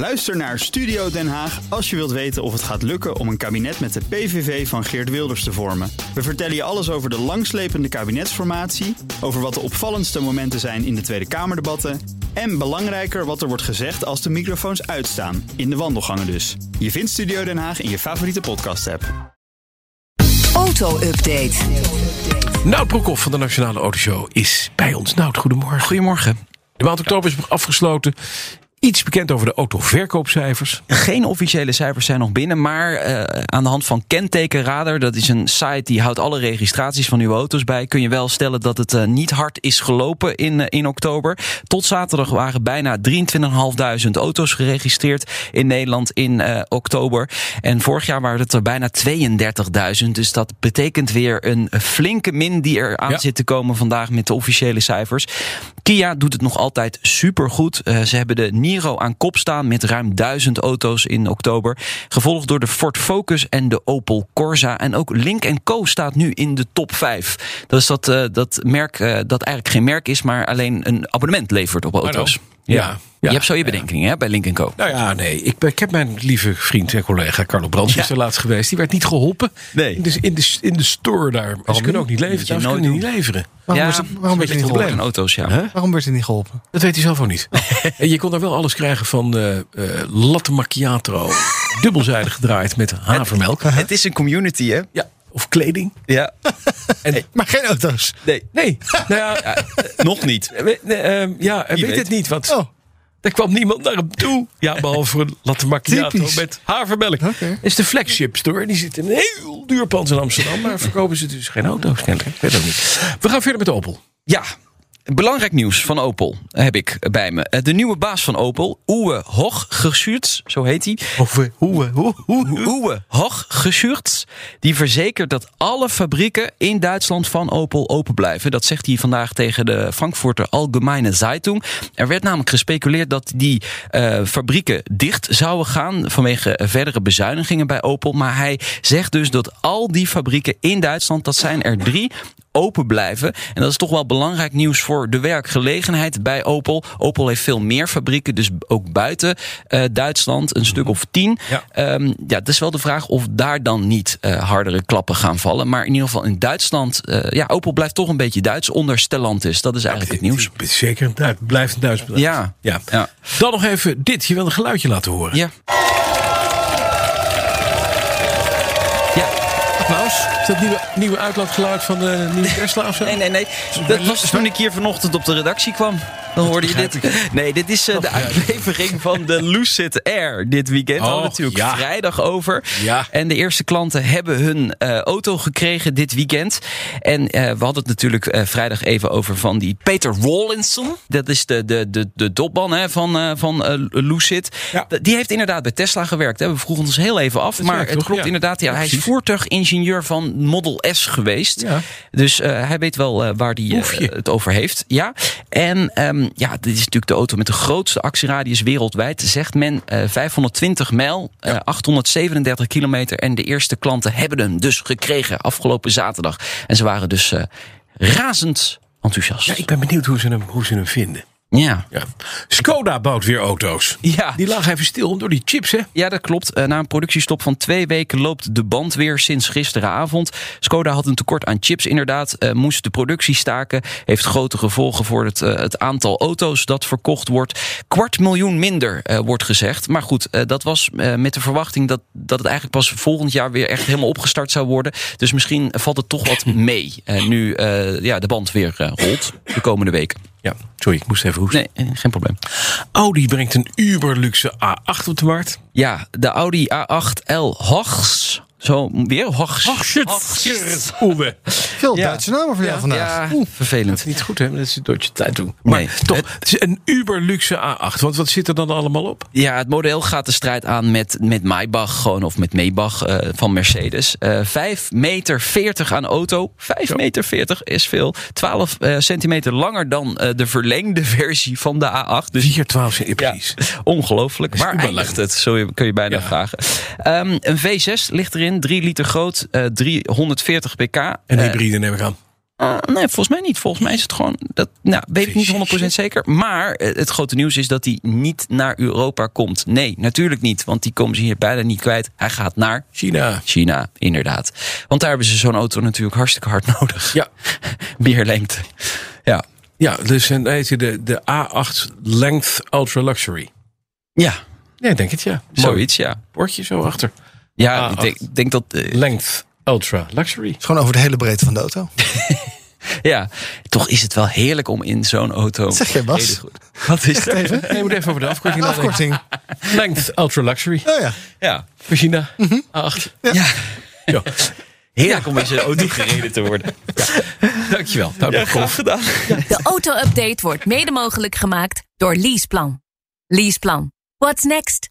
Luister naar Studio Den Haag als je wilt weten of het gaat lukken om een kabinet met de PVV van Geert Wilders te vormen. We vertellen je alles over de langslepende kabinetsformatie, over wat de opvallendste momenten zijn in de Tweede Kamerdebatten en belangrijker wat er wordt gezegd als de microfoons uitstaan, in de wandelgangen dus. Je vindt Studio Den Haag in je favoriete podcast-app. Auto-update. Nout Broekhoff van de Nationale Autoshow is bij ons. Nout, goedemorgen. Goedemorgen. De maand oktober is afgesloten. Iets bekend over de autoverkoopcijfers. Geen officiële cijfers zijn nog binnen, maar uh, aan de hand van Kentekenradar, dat is een site die houdt alle registraties van uw auto's bij, kun je wel stellen dat het uh, niet hard is gelopen in, uh, in oktober. Tot zaterdag waren bijna 23.500 auto's geregistreerd in Nederland in oktober. En vorig jaar waren het er bijna 32.000. Dus dat betekent weer een flinke min die er aan ja. zit te komen vandaag met de officiële cijfers. Kia doet het nog altijd supergoed. ze hebben de Niro aan kop staan met ruim 1000 auto's in oktober. Gevolgd door de Ford Focus en de Opel Corsa. En ook Link Co staat nu in de top 5. Dat is dat, uh, dat merk uh, dat eigenlijk geen merk is, maar alleen een abonnement levert op auto's. Ja. ja. Je hebt zo je bedenkingen hè, bij Link Co. Nou ja, nee. Ik, ik heb mijn lieve vriend en collega Carlo Brands ja. er laatst geweest. Die werd niet geholpen. Nee. In de, in de, in de store daar. Waarom ze kunnen ook niet leveren. Ze kunnen niet leveren. Waarom ja, werd, waarom werd hij niet geholpen? auto's, ja. Huh? Waarom werd hij niet geholpen? Dat weet hij zelf ook niet. en je kon daar wel alles krijgen van uh, uh, latte macchiato. dubbelzijdig gedraaid met havermelk. Het, het is een community, hè? Ja. Of kleding. Ja. en, maar geen auto's. Nee. Nee. nou ja, ja, nog niet. Uh, ja, weet, weet het niet. Want oh. Er kwam niemand naar hem toe. Ja, behalve een latte macchiato met havermelk. Okay. is de flagship store. Die zit in een heel duur pand in Amsterdam. Maar verkopen ze dus geen auto's. Kennelijk. Weet ook niet. We gaan verder met Opel. Ja, Belangrijk nieuws van Opel heb ik bij me. De nieuwe baas van Opel, Uwe Hochgeschurts, zo heet hij. Uwe, Uwe, Uwe, Uwe Hochgeschurts. Die verzekert dat alle fabrieken in Duitsland van Opel open blijven. Dat zegt hij vandaag tegen de Frankfurter Allgemeine Zeitung. Er werd namelijk gespeculeerd dat die uh, fabrieken dicht zouden gaan vanwege verdere bezuinigingen bij Opel. Maar hij zegt dus dat al die fabrieken in Duitsland, dat zijn er drie, open blijven. En dat is toch wel belangrijk nieuws voor de werkgelegenheid bij Opel. Opel heeft veel meer fabrieken, dus ook buiten uh, Duitsland, een stuk of tien. Ja. Um, ja, het is wel de vraag of daar dan niet uh, hardere klappen gaan vallen. Maar in ieder geval in Duitsland, uh, ja, Opel blijft toch een beetje Duits onder Stellantis. Dat is eigenlijk het nieuws. Zeker, het blijft een Duits bedrijf. Ja. ja. ja. Dan nog even dit. Je wil een geluidje laten horen. Ja. Is dat nieuwe, nieuwe uitlaatgeluid van de nieuwe Tesla of zo? Nee, nee, nee. Dat was toen ik hier vanochtend op de redactie kwam. Dan hoorde je dit. Nee, dit is uh, de uitlevering van de Lucid Air dit weekend. Oh, we natuurlijk ja. vrijdag over. Ja. En de eerste klanten hebben hun uh, auto gekregen dit weekend. En uh, we hadden het natuurlijk vrijdag even over van die Peter Rawlinson. Dat is de, de, de, de topman hè, van, van Lucid. Ja. Die heeft inderdaad bij Tesla gewerkt. Hè. We vroegen ons heel even af. Dat maar het klopt inderdaad. Ja, hij is voertuigingenieur van Model S geweest. Ja. Dus hij weet wel waar hij Hoefje. het over heeft. Ja. En um, ja, dit is natuurlijk de auto met de grootste actieradius wereldwijd. Zegt men uh, 520 mijl, uh, 837 kilometer. En de eerste klanten hebben hem dus gekregen afgelopen zaterdag. En ze waren dus razend enthousiast. Ja, ik ben benieuwd hoe ze hem, hoe ze hem vinden. Ja. Ja. Skoda bouwt weer auto's. Ja. Die lagen even stil door die chips, hè? Ja, dat klopt. Uh, na een productiestop van twee weken loopt de band weer sinds gisteravond. Skoda had een tekort aan chips inderdaad. Uh, moest de productie staken. Heeft grote gevolgen voor het, uh, het aantal auto's dat verkocht wordt. Kwart miljoen minder wordt gezegd. Maar goed, dat was met de verwachting dat, dat het eigenlijk pas volgend jaar weer echt helemaal opgestart zou worden. Dus misschien valt het toch wat mee. nu ja, de band weer rolt de komende weken. Ja, sorry, ik moest even hoesten. Nee, geen probleem. Audi brengt een uberluxe A8 op de markt. Ja, de Audi A8 L Hochs. Zo, weer Hochs. Hochs. Oewe. Veel Ja. Duitse namen voor jou Ja, vandaag. ja vervelend. Niet goed, hè? Dat is door je tijd doen. Maar Nee. toch, het is een uberluxe A8. Want wat zit er dan allemaal op? Ja, het model gaat de strijd aan met, met Maybach gewoon, of met Maybach uh, van Mercedes. Uh, 5 meter 40 aan auto. 5 Zo. meter 40 is veel. 12 uh, centimeter langer dan uh, de verlengde versie van de A8. Dus 4, 12, ja, precies. ongelooflijk. is Waar eindigt het? Zo je- kun je bijna Ja. vragen. Um, een V6 ligt erin, 3 liter groot, uh, 340 pk. Een Uh, hybride neem ik aan. Uh, nee, volgens mij niet. Volgens mij is het gewoon. Dat nou, weet ik niet 100% zeker. Maar eh, het grote nieuws is dat hij niet naar Europa komt. Nee, natuurlijk niet. Want die komen ze hier bijna niet kwijt. Hij gaat naar China. China, inderdaad. Want daar hebben ze zo'n auto natuurlijk hartstikke hard nodig. Ja. Meer lengte. Ja. Ja, dus en heet de, de A8 Length Ultra Luxury. Ja. Ja, ik denk het ja. Zoiets, ja. Bordje zo achter. Ja, A8. ik denk, denk dat. eh, Length Ultra Luxury. Het is gewoon over de hele breedte van de auto. ja, toch is het wel heerlijk om in zo'n auto. Wat zeg jij, Bas? Wat is dat? Even. Nee, je moet even over de afkorting nadenken. Afkorting. Length Ultra Luxury. Oh ja. Ja. Voor China. A8. ja. Ja. Heerlijk om in zo'n auto gereden te worden. Dankjewel. Nou, Ja, dat graag gedaan. De auto-update wordt mede mogelijk gemaakt door Leaseplan. Leaseplan. What's next?